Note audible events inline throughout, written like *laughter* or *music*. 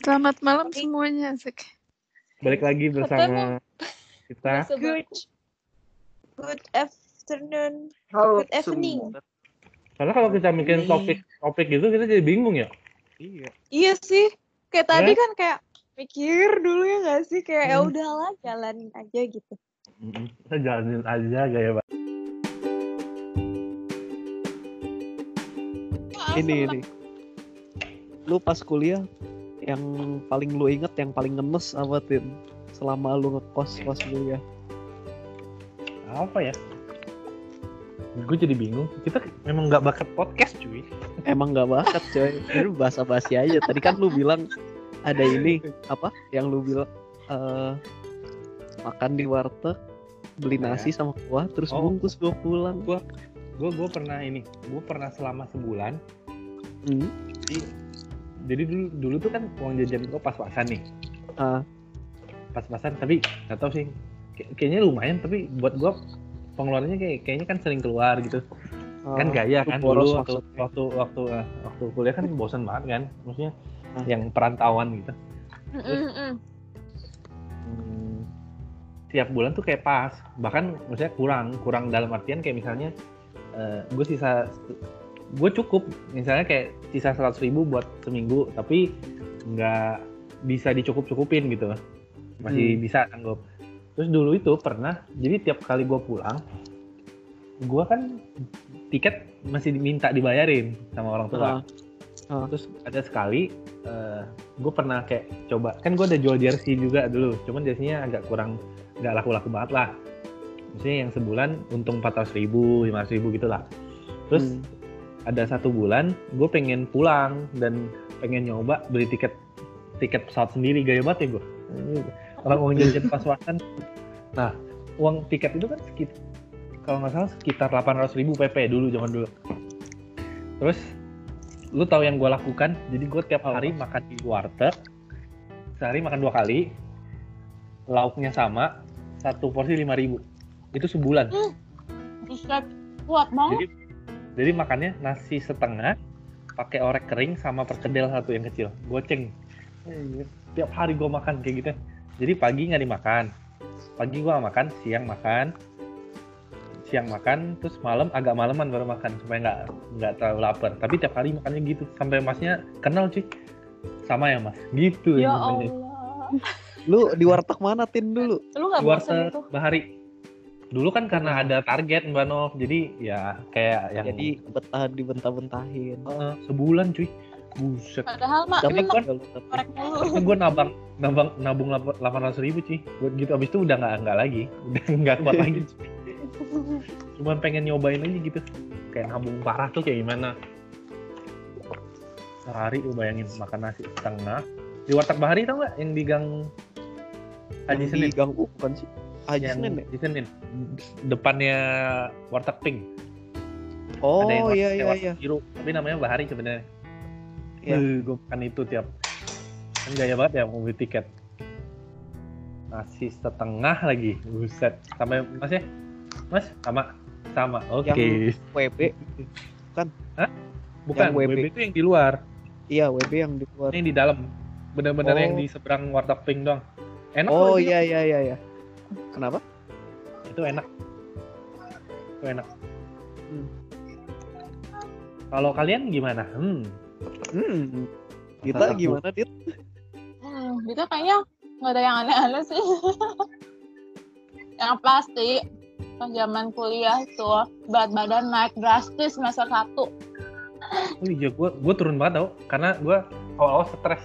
Selamat malam semuanya, Asik. Balik lagi bersama *laughs* kita. Good. Good afternoon. Halo Good evening. semua. Karena kalau kita bikin topik topik gitu kita jadi bingung ya. Iya. Iya sih. Kayak Ya. tadi kan kayak mikir dulu ya nggak sih kayak ya Hmm. udahlah jalanin aja gitu. Kita jalanin aja gaya Pak. Ini ini. Lu pas kuliah yang paling lu inget yang paling ngenes apa Tin? Selama lu ngekos pas kuliah. Apa ya? Gue jadi bingung. Kita memang nggak bakat podcast cuy. Emang nggak bakat coy. Ini bahasa basi aja. Tadi kan lu bilang ada ini apa yang lu bilang eh, makan di warteg beli nasi sama kuah terus Oh. bungkus gua pulang. Gue gue pernah ini. Gue pernah selama sebulan. Hmm. Jadi dulu dulu tuh kan uang jajan gue pas-pasan nih. Ah. Pas-pasan tapi nggak tahu sih. Kay- kayaknya lumayan tapi buat gue pengeluarannya kayak kayaknya kan sering keluar gitu. kan Ah, gaya kan boros dulu waktu maksudnya. waktu waktu eh, waktu kuliah kan bosan banget kan maksudnya Ah. yang perantauan gitu Mm-mm-mm. Hmm, tiap bulan tuh kayak pas bahkan maksudnya kurang kurang dalam artian kayak misalnya gue sisa gue cukup misalnya kayak sisa 100.000 ribu buat seminggu tapi nggak bisa dicukup cukupin gitu masih Hmm. bisa sanggup terus dulu itu pernah jadi tiap kali gue pulang gue kan tiket masih diminta dibayarin sama orang tua Ah. Ah. terus ada sekali gue pernah kayak coba kan gue ada jual jersey juga dulu cuman jersey-nya agak kurang nggak laku-laku banget lah maksudnya yang sebulan untung 400 ribu 500 ribu gitu lah terus Hmm. Ada satu bulan gue pengen pulang dan pengen nyoba beli tiket tiket pesawat sendiri. Gaya banget ya gue orang uang jajan *laughs* pas-pasan. Nah uang tiket itu kan sekitar kalau nggak salah sekitar 800 ribu PP dulu zaman dulu. Terus lu tahu yang gue lakukan? Jadi gue tiap hari makan di warteg. Sehari makan dua kali. Lauknya sama satu porsi 5000 ribu. Itu sebulan. Buset, kuat banget. jadi jadi makannya nasi setengah pakai orek kering sama perkedel satu yang kecil. Goceng. Eh, tiap hari gue makan kayak gitu. Jadi pagi nggak dimakan. Pagi gue makan siang makan. Siang makan terus malam agak malaman baru makan supaya nggak nggak terlalu lapar. Tapi tiap hari makannya gitu. Sampai masnya kenal cuy. Sama ya mas? Gitu Ya namanya. Allah. Lu di warteg mana Tin dulu? Lu nggak bosan warteg itu? bahari dulu kan karena ada target mbak Nov. Jadi ya kayak yang Jadi betah dibentah-bentahin. Eh, sebulan cuy. Buset. Padahal mak kan? tapi? gue nabang nabang nabung delapan ratus ribu sih buat gitu abis itu udah nggak nggak lagi. Udah nggak kuat lagi cuman pengen nyobain aja gitu. Kayak nabung parah tuh kayak gimana. Sehari lu bayangin makan nasi setengah. Di warteg bahari tau nggak? Yang di gang Haji Senin di Gang U bukan sih? Haji yang Senin ya? di Senin depannya warteg pink. Oh ada yang iya iya iya. biru. Tapi namanya bahari sebenarnya. Iya. gue makan itu tiap. Kan gaya banget ya mau beli tiket. Nasi setengah lagi. Buset. Sampai mas ya? Mas? Sama? Sama. Oke. Yang WB bukan. Yang WB. WB itu yang di luar. Iya WB yang di luar. ini yang di dalam. Bener-bener Oh. yang di seberang warteg pink doang. Enak Oh iya iya iya iya. Kenapa? itu enak itu enak Hmm. kalau kalian gimana hmm Hmm. Kita gimana Dit? Hmm, itu kayaknya nggak ada yang aneh-aneh sih. *laughs* yang pasti pas zaman kuliah tuh berat badan naik drastis semester satu. Oh iya, gue gue turun banget tau, karena gue awal-awal stres,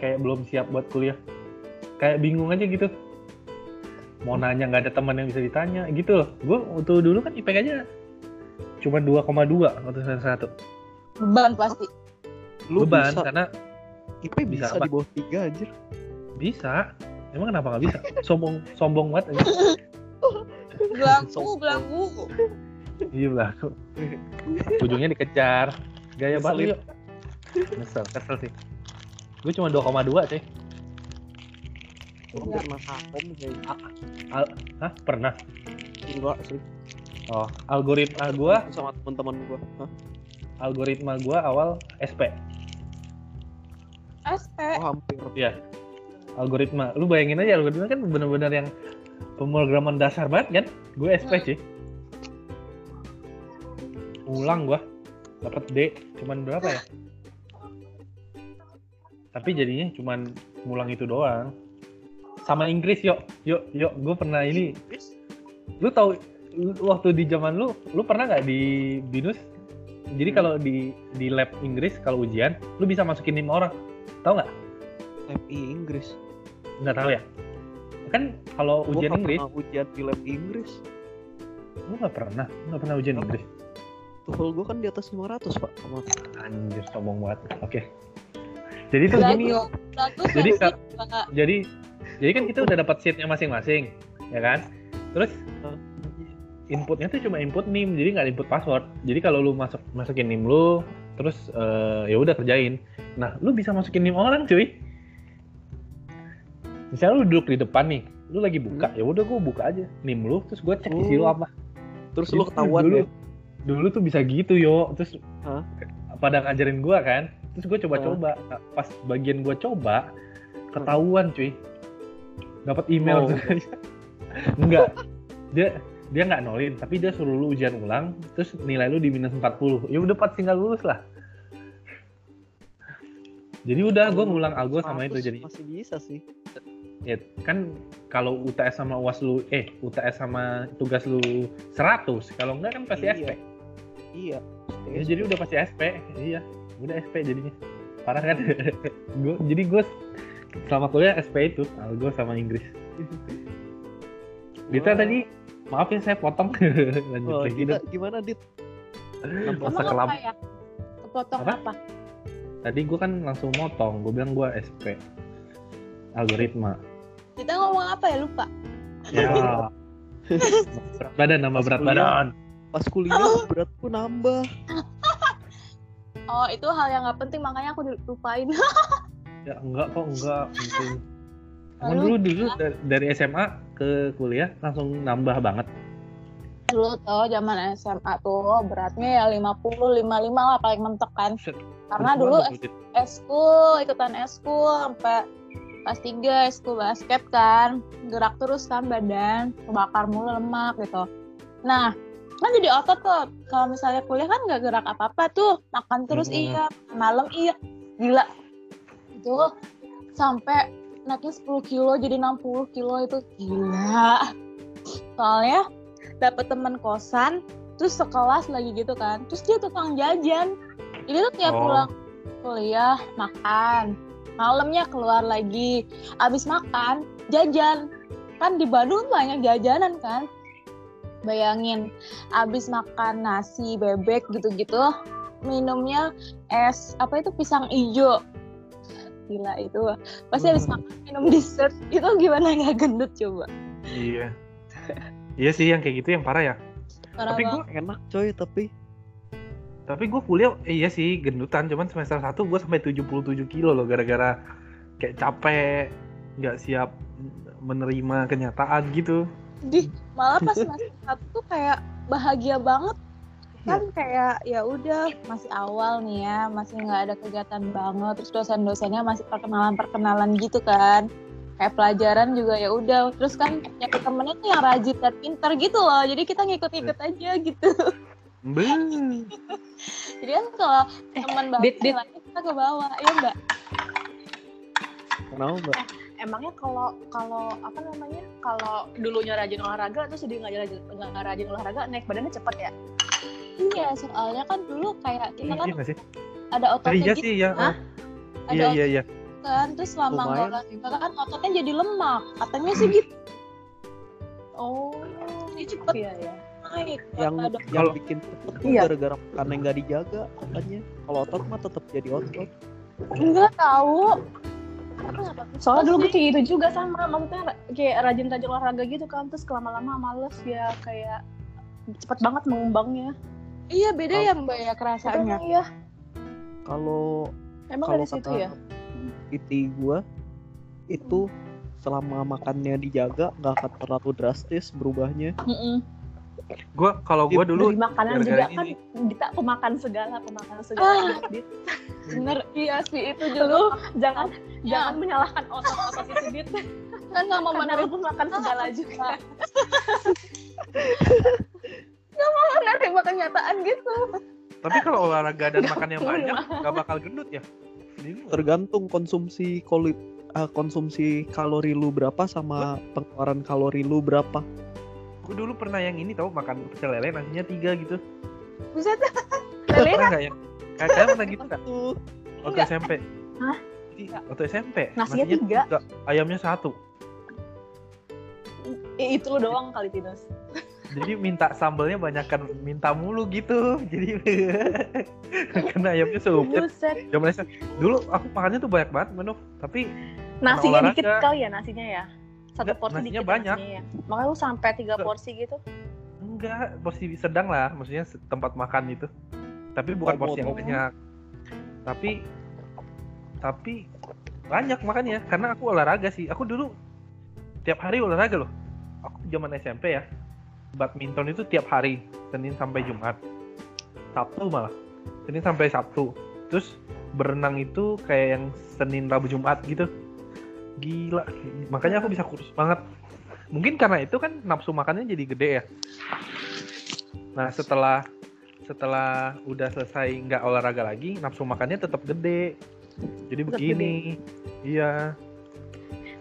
kayak belum siap buat kuliah, kayak bingung aja gitu. Mau nanya nggak ada teman yang bisa ditanya gitu loh. Gue waktu dulu kan IPK-nya cuma 2,2 waktu semester satu. Beban pasti. Lu Beban bisa karena IP bisa bisa, apa? di bawah tiga anjir. bisa. Emang kenapa nggak bisa? Sombong sombong banget aja. Belangku, belangku. Iya lah. Ujungnya dikejar. Gaya banget yuk. Kesel, kesel sih. Gue cuma 2,2 cuy. Iya. pernah hakom kayak Hah? Pernah? enggak sih. Oh, algoritma gue sama teman-teman gua. Hah? algoritma gua awal SP SP. Oh, hampir. ya algoritma lu bayangin aja algoritma kan bener-bener yang pemrograman dasar banget kan gue SP Hmm. sih ulang gua dapat D cuman berapa ya tapi jadinya cuman ngulang itu doang sama Inggris yuk. Yuk yuk. Gue pernah ini. Lu tahu waktu di zaman lu lu pernah nggak di binus? Jadi Hmm. kalau di di lab Inggris kalau ujian lu bisa masukin lima orang. Tahu nggak? Lab Inggris. nggak tahu ya? Kan kalau Gua ujian nggak Inggris pernah ujian di lab Inggris. lu nggak pernah? Lu nggak pernah ujian Apa? Inggris? TOEFL gue kan di atas 500 pak. Sama. Anjir sombong banget. Oke. Jadi tuh gini Jadi, jadi jadi kan kita udah dapat sheetnya masing-masing ya kan? Terus inputnya tuh cuma input nim jadi nggak input password. Jadi kalau lu masuk masukin nim lu terus eh, ya udah kerjain. Nah lu bisa masukin nim orang cuy. Misalnya lu duduk di depan nih lu lagi buka ya udah gua buka aja nim lu terus gua cek isi lu Oh. apa. Terus lu Itu ketahuan dulu, ya? dulu tuh bisa gitu yo. Terus Hah? pada ngajarin gua kan terus gua coba-coba. Pas bagian gua coba ketahuan cuy dapat email Oh. *laughs* enggak dia dia nggak nolin tapi dia suruh lu ujian ulang terus nilai lu di minus 40 ya udah pas tinggal lulus lah jadi udah gua ngulang algo sama itu 100 jadi Masih bisa sih. ya kan kalau UTS sama UAS lu eh UTS sama tugas lu 100 kalau enggak kan pasti Iya. SP Iya. Ya, jadi udah pasti SP, iya, udah SP jadinya. Parah kan? *laughs* gua, jadi gue selama kuliah SP itu, algo sama Inggris. Dita Wah. tadi, maaf ya saya potong. *laughs* Lanjut Oh, lagi dong. gimana dit? Masa kelam. apa ya? Kepotong Apa? apa? Tadi gue kan langsung motong, gue bilang gue SP. Algoritma. Kita ngomong apa ya lupa? Ya. *laughs* berat badan, nama Pas berat kuliah. badan. Pas kuliah beratku nambah. *laughs* Oh itu hal yang nggak penting makanya aku lupain. Ya enggak kok, enggak penting. Emang Lalu? dulu dulu dari, dari SMA ke kuliah langsung nambah banget. Dulu tuh zaman SMA tuh beratnya ya 50 55 lah paling mentok kan. Set, Karena dulu eskul, ikutan eskul sampai kelas 3 eskul basket kan. Gerak terus kan badan, kebakar mulu lemak gitu. Nah, kan jadi otot tuh. Kalau misalnya kuliah kan nggak gerak apa-apa tuh. Makan terus Hmm. iya, malam iya. Gila. Itu sampai naiknya 10 kilo jadi 60 kilo itu gila. Soalnya dapet teman kosan, terus sekelas lagi gitu kan. Terus dia tukang jajan. Jadi tuh tiap Oh. pulang kuliah makan, malamnya keluar lagi. Abis makan jajan. Kan di Bandung banyak jajanan kan. Bayangin, abis makan nasi bebek gitu-gitu, minumnya es apa itu pisang ijo. Gila itu. Pasti abis Hmm. makan minum dessert itu gimana nggak gendut coba? Iya. iya sih yang kayak gitu yang parah ya. Parah Tapi gue Enak coy tapi tapi gue kuliah eh, iya sih gendutan cuman semester 1 gue sampai 77 kilo loh gara-gara kayak capek nggak siap menerima kenyataan gitu. di malah pas semester satu tuh kayak bahagia banget kan kayak ya udah masih awal nih ya masih nggak ada kegiatan banget terus dosen-dosennya masih perkenalan-perkenalan gitu kan kayak pelajaran juga ya udah terus kan nyari temennya tuh yang rajin dan pinter gitu loh jadi kita ngikut-ngikut aja gitu *laughs* jadi kan kalau Eh, teman Dit. bahagia kita ke bawah ya enggak kenapa mbak? Emangnya kalau kalau apa namanya kalau dulunya rajin olahraga terus jadi nggak rajin nggak rajin olahraga naik badannya cepet ya? Iya soalnya kan dulu kayak kita Iya kan sih? ada Oh, ototnya iya gitu sih ya. Hah? ada Iya iya iya. kan terus selama nggak olahraga kan ototnya jadi lemak katanya sih gitu Oh, jadi cepet iya ya. naik Yang Ada- yang bikin cepet tuh Iya. gara-gara yang nggak dijaga katanya. Kalau otot mah tetap jadi otot. enggak tahu. Soalnya dulu gue sih. kayak gitu juga sama, maksudnya kayak rajin-rajin olahraga gitu kan, terus lama-lama males ya kayak cepet banget mengembangnya. Iya beda ya mbak ya kerasanya Iya, Kalau emang kalau dari situ ya. PT gua itu selama makannya dijaga nggak akan terlalu drastis berubahnya. Mm-mm. gue kalau gue dulu Beli makanan juga kan ini. kita pemakan segala pemakan segala Ah. Bener iya sih itu lu dulu jangan Ya. jangan menyalahkan otot-otot itu dit kan nggak mau karena menerima lu pun makan segala juga *laughs* menerima kenyataan gitu. Tapi kalau olahraga dan makan yang banyak gak bakal gendut ya? Ini Tergantung konsumsi koli ah, konsumsi kalori lu berapa sama pengeluaran kalori lu berapa. gue dulu pernah yang ini tau makan pecel lele nasinya tiga gitu. Buset *laughs* pernah nggak ya kayak kalian pernah gitu nggak? Tuh. waktu Enggak. SMP Hah? Jadi, waktu SMP Nasinya tiga? ayamnya satu. Eh, itu lu doang kali Tinus jadi minta sambelnya banyakkan minta mulu gitu. *laughs* Jadi *laughs* karena ayamnya seumpet zaman SMP dulu aku makannya tuh banyak banget menurut tapi nasinya olahraga. dikit kali ya nasinya ya? Satu Enggak, porsi nasinya dikit banyak. nasinya ya. makanya lu sampai tiga Enggak. porsi gitu? Enggak porsi sedang lah. Maksudnya tempat makan itu. Tapi bukan Oh, porsi yang oh. banyak. Tapi tapi banyak makannya karena aku olahraga sih. Aku dulu tiap hari olahraga loh. Aku zaman SMP ya badminton itu tiap hari Senin sampai Jumat. Sabtu malah. Senin sampai Sabtu. Terus berenang itu kayak yang Senin Rabu Jumat gitu. Gila. Makanya aku bisa kurus banget. Mungkin karena itu kan nafsu makannya jadi gede ya. Nah setelah setelah udah selesai nggak olahraga lagi nafsu makannya tetap gede. Jadi Tetap begini. iya.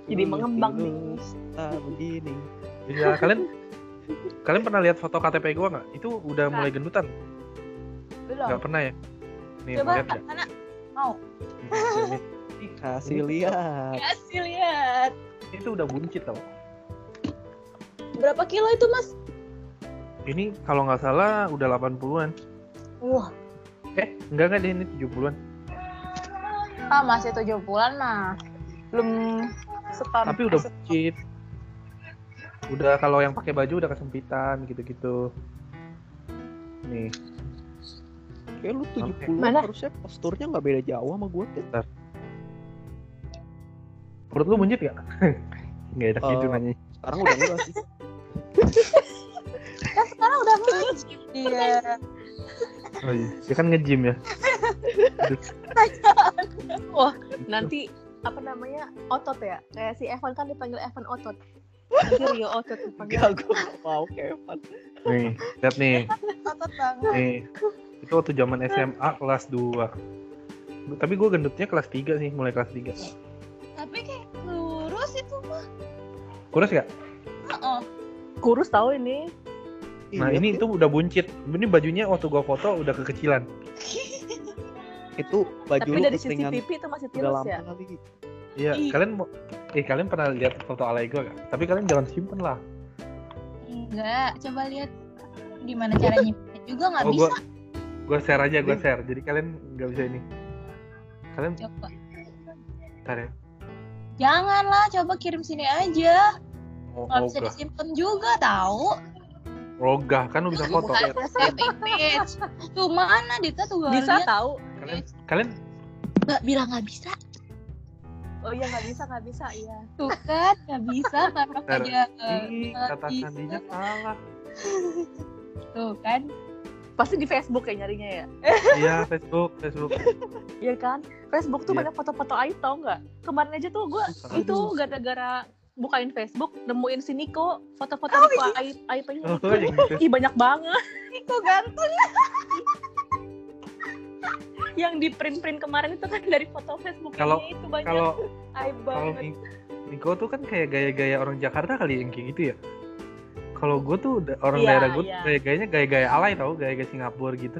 Jadi mengembang nih lulus, ah, begini. iya kalian kalian pernah lihat foto KTP gua nggak? Itu udah mulai gendutan. Belum. Nggak pernah ya? Nih coba lihat mana mau? *laughs* Kasih lihat. kasih lihat. Itu udah buncit tau. Berapa kilo itu mas? Ini kalau nggak salah udah 80-an wah. Eh enggak enggak deh ini 70-an ah masih tujuh bulan mah belum setahun. Tapi udah buncit udah kalau yang pakai baju udah kesempitan gitu-gitu nih Kayak lu 70 Mana? harusnya posturnya nggak beda jauh sama gue deh. perut lu buncit gak? *laughs* nggak enak gitu Eh, nanya Sekarang udah enggak sih. *laughs* kan sekarang udah ngejim dia oh, iya. dia kan nge-gym ya nanti apa namanya otot ya kayak si Evan kan dipanggil Evan otot Rio otot dipanggil *laughs* nggak mau Kevin. nih lihat nih. Otot banget. Nih itu waktu zaman SMA kelas 2 tapi gue gendutnya kelas 3 sih mulai kelas 3 tapi kayak lurus itu mah. Kurus gak? oh kurus tahu ini. Nah Iya, ini tuh udah buncit. Ini bajunya waktu gue foto udah kekecilan. Itu baju tapi dari keseringan CCTV itu masih tirus ya. Iya kalian mau eh kalian pernah lihat foto alay gue gak? Tapi kalian jangan simpen lah. Enggak coba lihat gimana cara nyimpennya. Juga nggak Oh, bisa. gua- Gue share aja gue share. Jadi kalian nggak bisa ini. Kalian coba. Ntar ya. Janganlah coba kirim sini aja. Oh, nggak bisa disimpan juga tahu. Ogah kan lu bisa foto. Bukan save image. Tuh mana Dita tuh gak bisa tahu. Kalian kalian nggak bilang nggak bisa oh iya nggak bisa nggak bisa iya. Tuh kan nggak bisa karena Ih, kata sandinya salah. Tuh kan. Pasti di Facebook ya nyarinya ya? Iya Facebook Facebook. Iya kan? Facebook tuh Iya. banyak foto-foto Aib tau nggak? Kemarin aja tuh gue itu gara-gara bukain Facebook nemuin si Niko foto-foto Niko Aib Aibnya Oh, itu yang gitu. ih banyak banget. Niko ganteng *laughs* yang di print-print kemarin itu kan dari foto Facebook Kalau- itu banyak Kalau kalau Niko tuh kan kayak gaya-gaya orang Jakarta kali yang kayak gitu ya. Kalau gue tuh orang Iya, daerah gue iya. gaya-gayanya gaya-gaya alay tau, gaya-gaya Singapura gitu.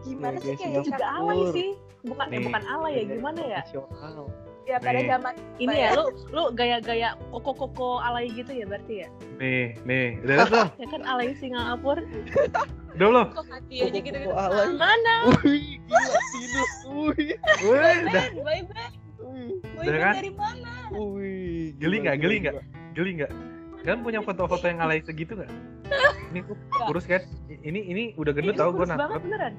gimana sih Gaya-gaya kayak juga alay sih bukan eh, Nih. bukan alay ya gimana ya Nasional. ya pada Nih. zaman ini ya lu lu gaya-gaya koko-koko alay gitu ya berarti ya Nih, nih, udah liat belum? ya kan alay Singapura *laughs* Udah belum? kok hati aja gitu gitu Koko alay. mana Wih, gila sinus. Wih. Wih, udah bye bye Wih. bye Udah kan? dari mana Wih. Geli nggak? Geli nggak? geli nggak? Kalian punya foto-foto yang alay segitu nggak? Ini tuh kurus kan? Ini ini udah gendut tau gue kurus banget nangkep. beneran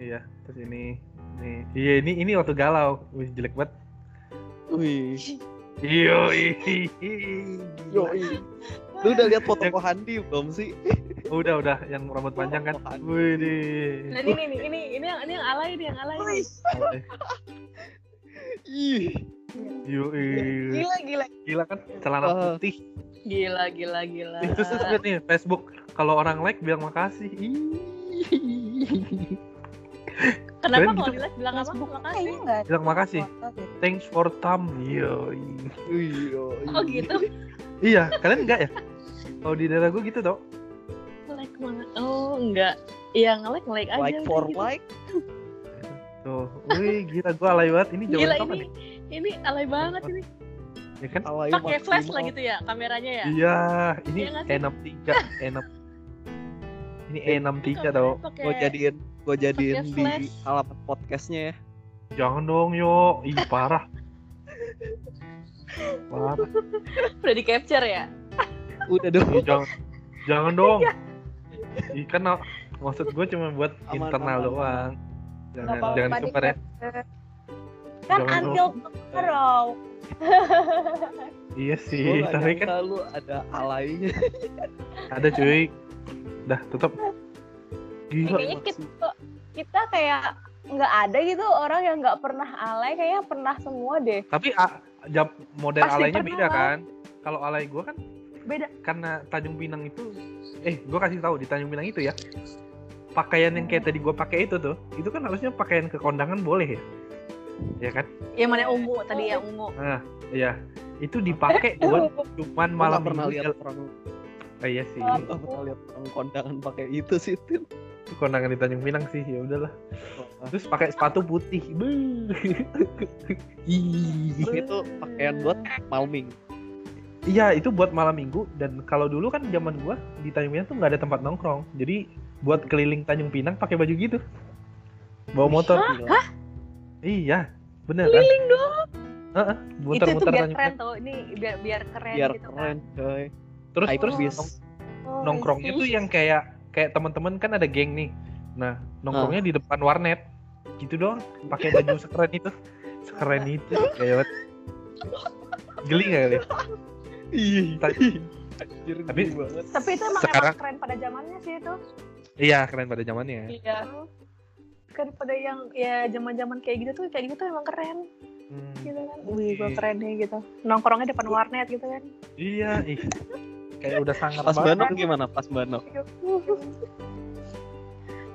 Iya, terus ini nih. Iya ini ini waktu galau. Wih jelek banget. Wih. Iyo, ih, Yo, ih. Lu udah lihat foto Ko Handi belum sih? Udah udah yang rambut panjang kan wih Nah ini nih, ini ini yang ini yang alay nih, yang alay. *laughs* Ih, Yo, Gila gila. gila kan celana Ah. putih Gila gila gila. *laughs* itu sih nih Facebook kalau orang like bilang makasih Ih. Kenapa kalau gitu. dilihat bilang apa? Makasih. Bilang makasih thanks for thumb yo iya. Oh gitu. iya kalian enggak ya kalau di daerah gue gitu tau Like banget. Oh enggak. Iya nge-like nge-like aja. Like for gitu. like. tuh wih gila gue alay banget ini Gila zaman kapan ini. Ini alay banget ini. ya kan Alay Pakai flash lah gitu ya kameranya ya. iya ini Iya sih? E63 E6 *laughs* ini E63 tau Gue jadiin gue jadiin di flash. alamat podcastnya ya. jangan dong yo ih parah *laughs* parah udah di capture ya. Udah dong. Ih, jangan jangan dong Ih, kan maksud gue cuma buat Aman, internal aman, doang. Jangan apa-apa jangan di disebar ya. Kan Jangan until tomorrow. *laughs* iya sih gak tapi kan lu ada alaynya. *laughs* ada cuy. Dah tutup. Gila Kayaknya kita, kita kayak nggak ada gitu orang yang nggak pernah alay. Kayaknya pernah semua deh. tapi a, jam model Pasti alaynya pernah. beda kan? Kalau alay gue kan Beda. karena Tanjung Pinang itu eh gue kasih tahu di Tanjung Pinang itu ya pakaian yang kayak tadi gue pakai itu tuh itu kan harusnya pakaian ke kondangan boleh ya ya kan Yang mana yang ungu tadi yang ungu. nah iya itu dipakai *laughs* buat cuman malam pernah lihat orang Oh, iya sih Oh. pernah lihat orang kondangan pakai itu sih. Itu kondangan di Tanjung Pinang sih ya udahlah Oh, terus pakai sepatu putih *laughs* itu pakaian buat malming. Iya itu buat malam minggu. Dan kalau dulu kan zaman gua di Tanjung Pinang tuh nggak ada tempat nongkrong. Jadi buat keliling Tanjung Pinang pakai baju gitu. Bawa motor. Gila. iya bener keliling dong. Heeh, itu itu muter-muter biar Tanjung keren tuh. Ini biar biar keren Biar gitu kan. keren coy. terus Hype terus beast. nong- Oh, nongkrongnya tuh yang kayak kayak teman-teman kan ada geng nih. Nah nongkrongnya di depan warnet. Gitu dong pakai baju sekeren itu. Sekeren itu. Kayak geli nggak kali Iya. Anjir, Tapi- banget. Tapi itu emang, Sekarang- emang keren pada zamannya sih itu. iya keren pada zamannya Iya. Kan pada yang ya zaman-zaman kayak gitu tuh kayak gitu tuh emang keren Hmm, gitu kan. Wih, gua keren nih gitu. Nongkrongnya depan warnet gitu kan. iya ih kayak udah sangat Pas banget. Banok gimana? Pas Banok. *laughs*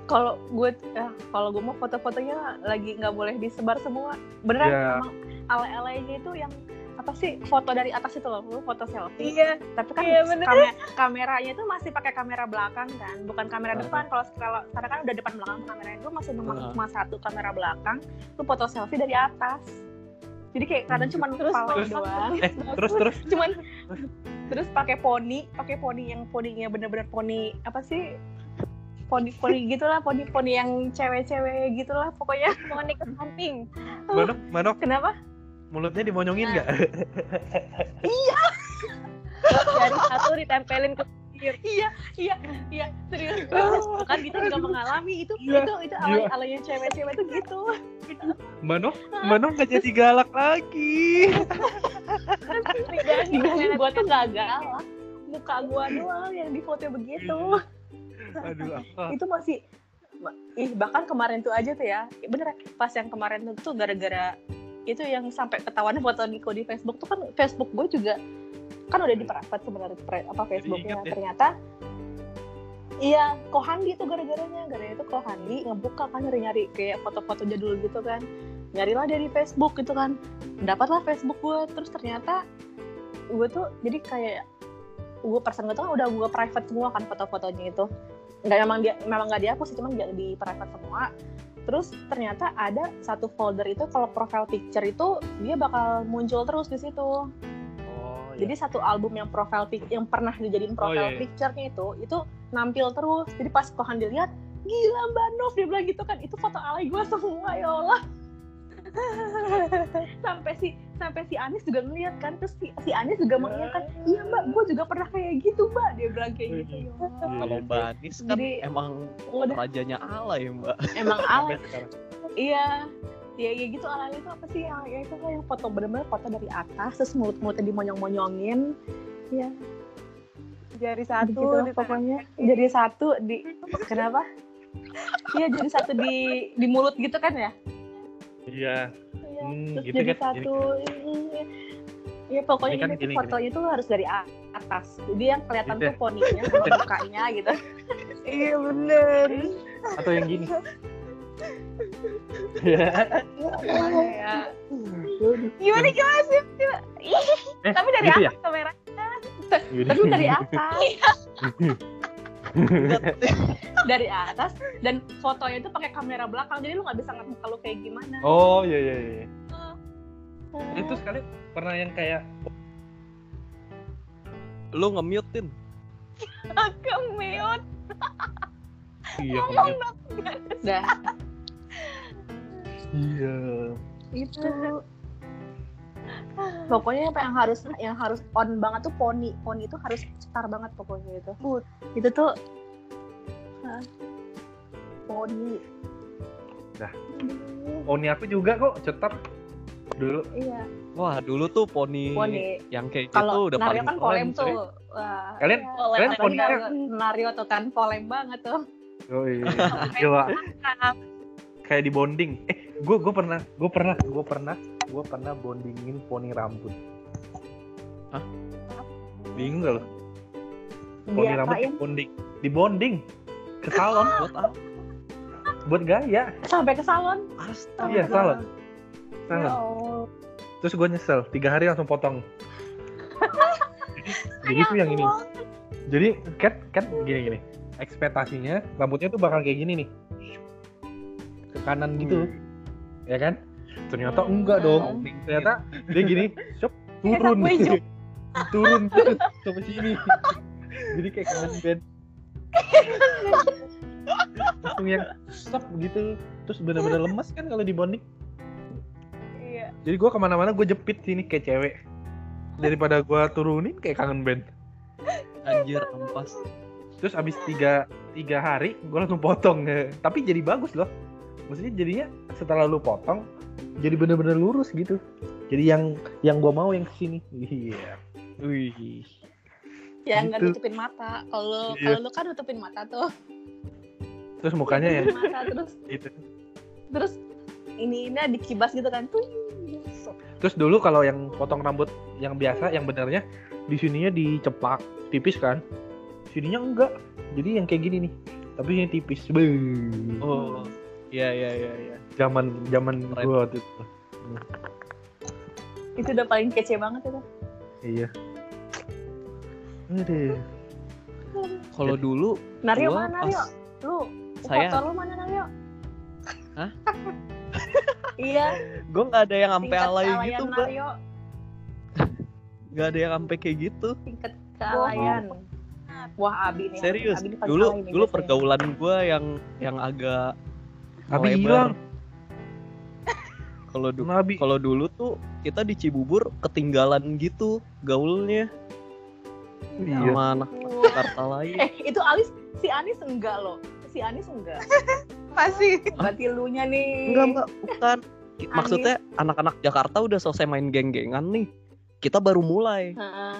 Kalau gue ya, kalau gue mau foto-fotonya lagi nggak boleh disebar semua. Beneran Iya. emang alay-alaynya itu yang apa sih foto dari atas itu loh, lu foto selfie. Iya. Tapi kan Iya, bener. kame- kameranya itu masih pakai kamera belakang kan, bukan kamera Ah. depan. Kalau kalau sekarang kan udah depan belakang kameranya itu masih memang Ah. cuma satu kamera belakang, lu foto selfie dari atas. Jadi kayak kadang cuma Terus kepala terus- doang. eh terus terus Cuman terus pakai poni, pakai poni yang poninya bener-bener poni apa sih? Poni poni gitulah, poni poni yang cewek-cewek gitulah pokoknya. Mau ke samping. manok manok Kenapa? Mulutnya dimonyongin nggak? *laughs* Dari satu ditempelin ke iya, iya, iya, serius. kan kita juga mengalami itu Iya, itu itu alay alaynya cewek-cewek itu gitu. manok manok nggak jadi galak lagi. Dibanding gua tuh gak galak. Muka gua doang yang di foto begitu. aduh apa? Itu masih ih bahkan kemarin tuh aja tuh ya. Bener pas yang kemarin tuh, tuh gara-gara itu yang sampai ketahuan foto Niko di Facebook tuh kan Facebook gue juga kan udah di private sebenarnya apa Facebooknya. ya. ternyata iya Kohandi tuh gara-garanya gara itu Kohandi ngebuka kan nyari-nyari kayak foto-foto jadul gitu kan. Nyarilah dari Facebook gitu kan. Dapatlah Facebook gue terus ternyata gue tuh jadi kayak gue person gue tuh kan udah gue private semua kan foto-fotonya itu. Nggak memang dia memang nggak dihapus sih cuman dia di private semua terus ternyata ada satu folder itu kalau profile picture itu dia bakal muncul terus di situ. Oh, jadi satu album yang profile pic yang pernah dijadiin profile iya, iya. picture-nya itu itu nampil terus. Jadi pas Kohan dilihat gila Mbak Nov dia bilang gitu kan. Itu foto alay gue semua ya Allah *laughs* sampai si sampai si Anis juga ngeliat kan terus si, si Anis juga mengiyakan iya mbak gue juga pernah kayak gitu mbak dia bilang kayak gitu. Ya Allah. Kalau Mbak Anis kan Jadi- emang udah rajanya alay Mbak. emang *laughs* sekarang. Iya, ya, ya gitu ala itu apa sih? Yang ya itu kan yang foto bener-bener foto dari atas terus mulut mulutnya dimonyong-monyongin, ya Jari satu gitu di pokoknya. jadi satu di kenapa? Iya jadi satu di di mulut gitu kan ya Iya. Iya, Hmm, terus gitu jadi kan, satu iya. Iya pokoknya kan gini, fotonya tuh harus dari atas jadi yang kelihatan Gitu tuh poninya sama mukanya gitu *laughs* Iya bener. Atau yang gini. Iya. Gimana ya Gimana gimana sih? Eh, Tapi dari gitu atas ya? kamera. tapi dari atas *laughs* dari atas dan fotonya itu pakai kamera belakang jadi lu nggak bisa ngeliat muka lu kayak gimana Oh iya iya iya. Itu sekali pernah yang kayak Lu nge-mute tin. *laughs* Aku mute. iya Ngomong dong. dah Iya. itu pokoknya apa yang harus yang harus on banget tuh poni. Poni itu harus cetar banget pokoknya itu itu tuh poni. Dah. Poni aku juga kok cetar dulu. iya. Wah, dulu tuh poni, poni. yang kayak gitu kalau udah Nario paling kan polem tuh. Wah, Kalian iya. kalian Apalagi poni Nario, Nario tuh kan polem banget tuh. Oh *laughs* iya. Gila. Kayak di bonding. Eh, gue gue pernah, gue pernah, gue pernah, gue pernah bondingin poni rambut. Hah? Bingung gak lo? Poni rambut diapain di bonding, di bonding ke salon *laughs* Buat apa? buat gaya. sampai ke salon Astaga. Iya salon, ya salon. Allah Terus gue nyesel, tiga hari langsung potong. *laughs* Jadi itu yang ini. Jadi kan kan gini gini. Ekspektasinya rambutnya tuh bakal kayak gini nih. Ke kanan gitu. Ya kan? Ternyata enggak dong. Ternyata dia gini, shop turun. *laughs* Turun sampai sini. Jadi kayak kanan band. Langsung yang stop gitu. Terus bener-bener lemas kan kalau dibonding. Iya. Jadi gua ke mana-mana gue jepit sini kayak cewek. Daripada gua turunin kayak kangen band. Anjir, ampas. Terus abis tiga, tiga hari gue langsung potong. Tapi jadi bagus loh. Maksudnya jadinya setelah lu potong jadi bener-bener lurus gitu. Jadi yang yang gua mau yang ke sini. Iya. Wih. ya nggak Gitu. nutupin mata kalau Iya. kalau lu kan nutupin mata tuh Terus mukanya ya mata terus gitu. terus ini ini dikibas gitu kan tuh Terus dulu kalau yang potong rambut yang biasa yang benernya di sininya diceplak tipis kan. Sininya enggak. Jadi yang kayak gini nih. Tapi ini tipis. Beuh. Oh. Iya, iya, iya, iya. Zaman zaman Keren. gua waktu itu. itu udah paling kece banget itu Iya. Aduh. Kalau dulu Nario Gua mana Nario pas- lu Saya- foto lu mana Nario Hah? *laughs* iya gue nggak ada yang sampai alay gitu, Mbak. *laughs* Nggak ada yang sampai kayak gitu. tingkat kealayan wah Abi nih Serius. Abi Dulu dulu pergaulan gue yang yang agak Abi hilang. *laughs* Kalau du- kalau dulu tuh kita di Cibubur ketinggalan gitu gaulnya Iya. sama anak. Jakarta *laughs* lain. eh itu Alis si Anis enggak loh si Anis enggak *laughs* Masih. berarti lu nya nih Enggak mbak, bukan. Maksudnya anak-anak Jakarta udah selesai main geng-gengan nih. Kita baru mulai. Heeh.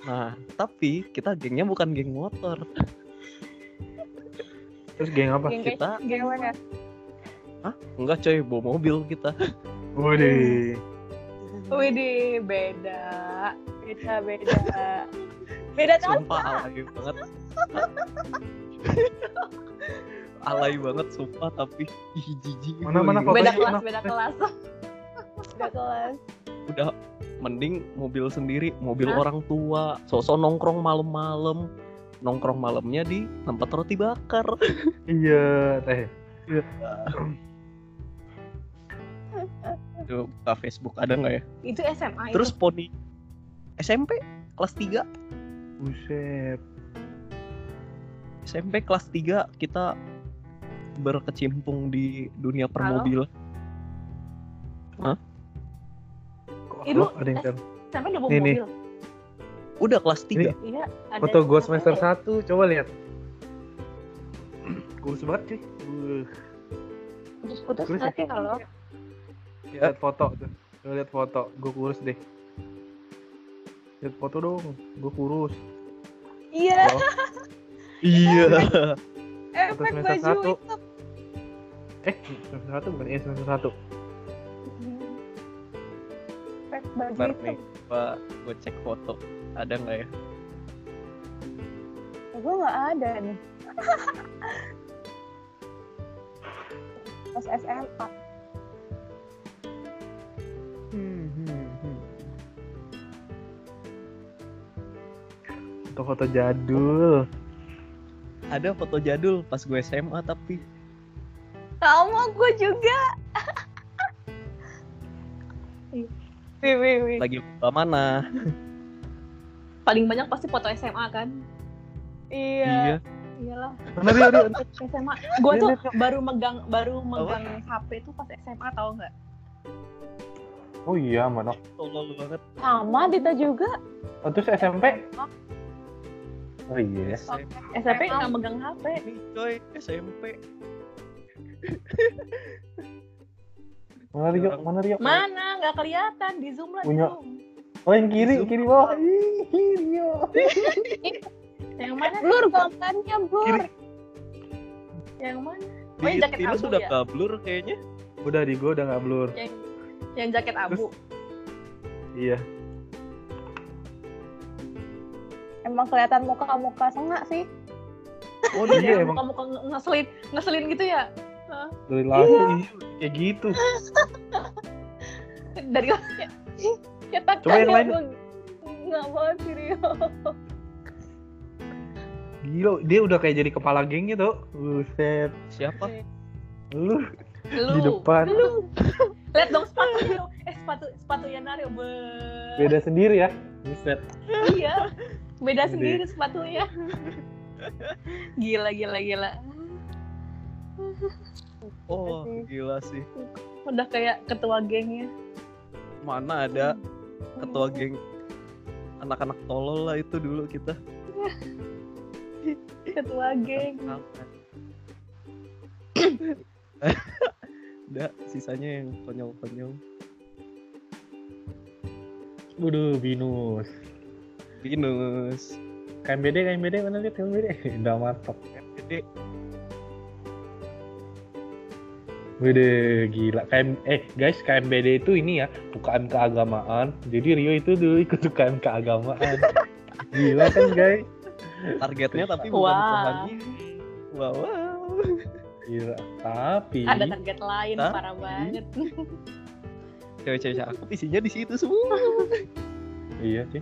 Nah, tapi kita gengnya bukan geng motor. Terus geng apa? Geng Kita Gewe ya Hah? Enggak coy, bawa mobil kita. Waduh. Widih, beda. Beda, beda. Beda? Sumpah alay banget. alay banget sumpah tapi ih jijik Mana- mana fotonya? Beda kelas, enak. beda kelas. Beda kelas. udah mending mobil sendiri mobil Hah? orang tua sosok nongkrong malam-malam nongkrong malamnya di tempat roti bakar *laughs* Iya, teh. Tuh, buka Facebook ada nggak ya Itu SMA terus itu. poni SMP kelas 3 Buset. SMP kelas 3 kita berkecimpung di dunia permobilan Kok Ibu, ada yang sampai udah bawa Nih, nih. Udah kelas 3 Ini Iya, ada Foto gue semester ya. 1, coba lihat. Kurus banget cuy. Uh, Putus-putus Terus nanti kalau lihat foto tuh. Coba lihat foto, gue kurus deh. Lihat foto dong, gue kurus. Iya, Iya. efek *laughs* semester baju satu. itu. Eh, semester satu bukan? Iya, semester satu. Efek baju Ntar itu. nih, gua cek foto. Ada nggak ya? Gue nggak ada nih. Pas SMA. Foto-foto jadul. Ada foto jadul pas gue SMA tapi Sama gue juga. Wih, wih, wih. lagi lupa mana? Paling banyak pasti foto SMA kan? Iya. Iyalah, Mana dia, dia, dia. SMA. Gue tuh baru megang baru megang HP tuh pas SMA tau nggak? Oh iya, mana? Tolol banget. Sama Dita juga. Oh, terus SMP? Oh iya. SMP nggak megang HP. Nih coy, SMP. Mana Rio? Mana Rio? Mana? Nggak kelihatan di zoom lah. Punya. zoom. Oh yang kiri, Zoom. kiri bawah. Ih, Rio. *laughs* Yang mana? Blur gambarnya, blur. Kiri. Yang mana? Di Oh, yang jaket abu sudah ya? kablur kayaknya. Udah di gua udah nggak blur. Yang yang jaket abu. Iya. Emang kelihatan muka-muka sengak sih. Oh iya emang Muka-muka nge- ngeselin, ngeselin gitu ya? dari langsung iya. kayak gitu. *laughs* Dari *laughs* Ya tak Coba yang lain. Nggak banget sih Rio. Gila, dia udah kayak jadi kepala geng gitu. Buset. Siapa? Lu Lu. di depan. Lu. Lihat dong sepatunya dong. Eh sepatu sepatunya Nario. Be... Beda sendiri ya. Buset. Iya. Beda Gede. sendiri sepatunya. Gila gila gila. Oh, gila sih. Udah kayak ketua gengnya. Mana ada ketua geng anak-anak tolol lah itu dulu kita. *laughs* Ketua geng. *coughs* Udah, sisanya yang konyol-konyol. Waduh, binus. Binus. KMBD, KMBD, mana lihat KMBD? *laughs* Udah mantap. Jadi Wede, gila. KM, eh guys, KMBD itu ini ya, UKM keagamaan. Jadi Rio itu dulu ikut UKM keagamaan. *laughs* Gila kan guys? targetnya tapi bukan Wah. rohani. Wow, wow. Gila. Tapi Ada target lain Hah? parah banget. *laughs* Cewek-cewek cakep isinya di situ semua. *laughs* iya sih.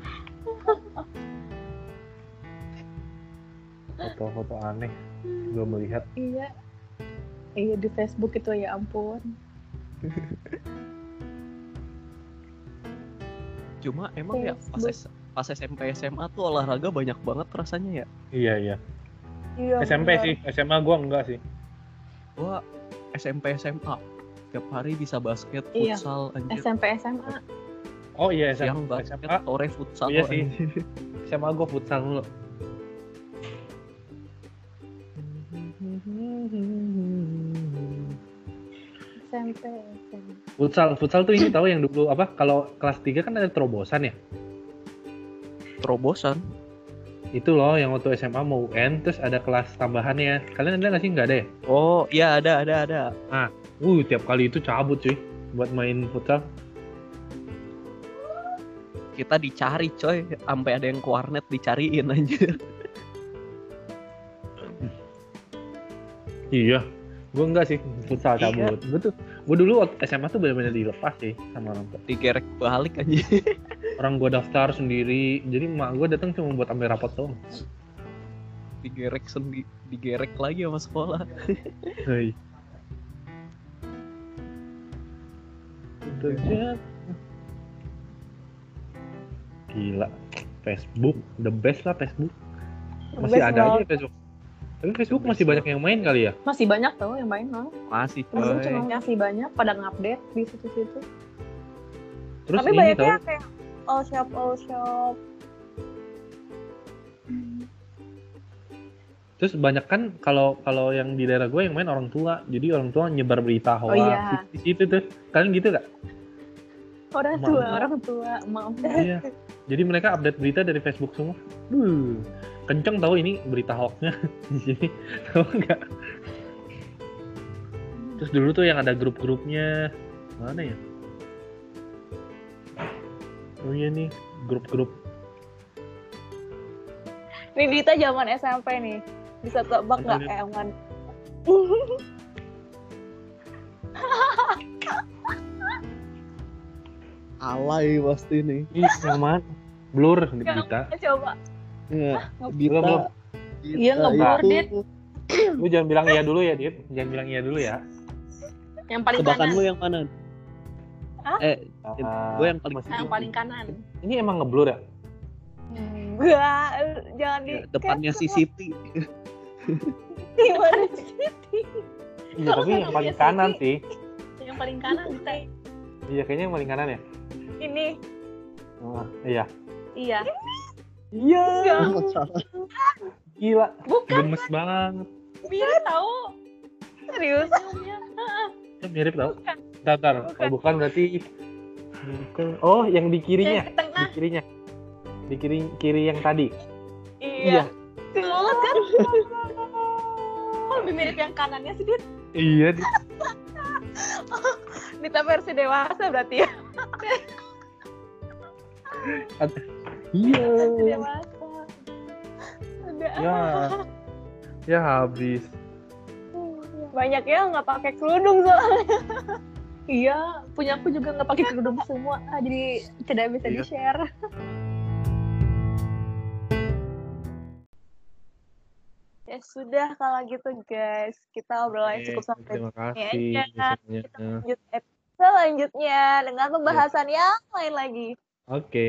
Foto-foto aneh gue melihat. iya. Iya di Facebook itu ya ampun. Cuma emang ya pas, S- pas SMP SMA tuh olahraga banyak banget rasanya ya. Iya iya. Iya. SMP bener. sih, SMA gue enggak sih. Gua SMP SMA tiap hari bisa basket, Iya. futsal, anjir. SMP SMA. Oh iya Siang SMA. basket, SMA, sore futsal. Iya sih. anjir. SMA gue futsal dulu. Futsal, futsal tuh ini tahu yang dulu apa? Kalau kelas 3 kan ada terobosan ya. Terobosan. Itu loh yang waktu SMA mau UN terus ada kelas tambahannya. Kalian ada nggak sih? Nggak ada ya? Oh, iya ada ada ada. Uh, tiap kali itu cabut cuy buat main futsal. Kita dicari coy, sampai ada yang ke warnet dicariin anjir. Iya. Gue enggak sih futsal Iya. cabut. Gue tuh gue dulu waktu SMA tuh benar-benar dilepas sih sama orang tua. Digerek balik anjir. *laughs* Orang gue daftar sendiri. Jadi emak gue datang cuma buat ambil rapot doang. Digerek sendi digerek lagi sama sekolah. *laughs* Hei. Gila. Facebook, the best lah Facebook. Masih Best ada aja banget. ya Facebook. Tapi Facebook masih banyak yang main kali ya. Masih banyak tau yang main no? Masih Masih cuma masih banyak pada ngupdate di situ-situ. Terus Tapi ini banyaknya tau, kayak all shop all shop. terus banyak kan kalau kalau yang di daerah gue yang main orang tua. Jadi orang tua nyebar berita hoax iya. di situ tuh. Kalian gitu gak? Orang tua, orang tua, maaf. iya. Jadi mereka update berita dari Facebook semua. Duh, kenceng tahu ini berita hoaxnya. *laughs* Di sini. Tahu nggak? Terus dulu tuh yang ada grup-grupnya. Mana ya? Oh iya nih grup-grup. Ini Dita zaman SMP nih. Bisa tebak nggak? Eh? *laughs* Alay pasti nih. Ih, yang mana? Blur di Nggak, berita Coba. Ya, Dita, belum. Iya, ngeblur, itu Dit. lu jangan bilang iya dulu ya dit jangan bilang iya dulu ya Yang paling Tebakan kanan. lu yang mana? Hah? Eh, Ah, gue yang paling masih- Yang paling kanan. ini emang ngeblur ya Enggak, jangan di ya, depannya si. Siti. Gimana sih? iya tapi yang paling Siti. kanan sih Yang paling kanan Dita. iya kayaknya yang paling kanan ya Ini Ah, iya Iya. Iya gila Bukan gemes banget mirip tahu. serius. Filmnya. Kan mirip tau Bukan. Bentar, bentar. kalau bukan berarti bukan. oh yang di kirinya Yang di tengah. di kirinya di kiri kiri yang tadi Iya. Banget kan? Kok lebih mirip yang kanannya sih, Dit? iya di- Dita *laughs* versi dewasa berarti ya. Iya dewasa. Udah. Ya. Ya habis. Banyak ya nggak pakai kerudung soalnya. *laughs* Iya, punya aku juga nggak pakai kerudung semua, ah, jadi tidak bisa Iya. di-share. *laughs* Ya sudah kalau gitu guys, kita obrolannya Oke, cukup sampai Terima kasih kita lanjut episode selanjutnya dengan pembahasan yang lain lagi. oke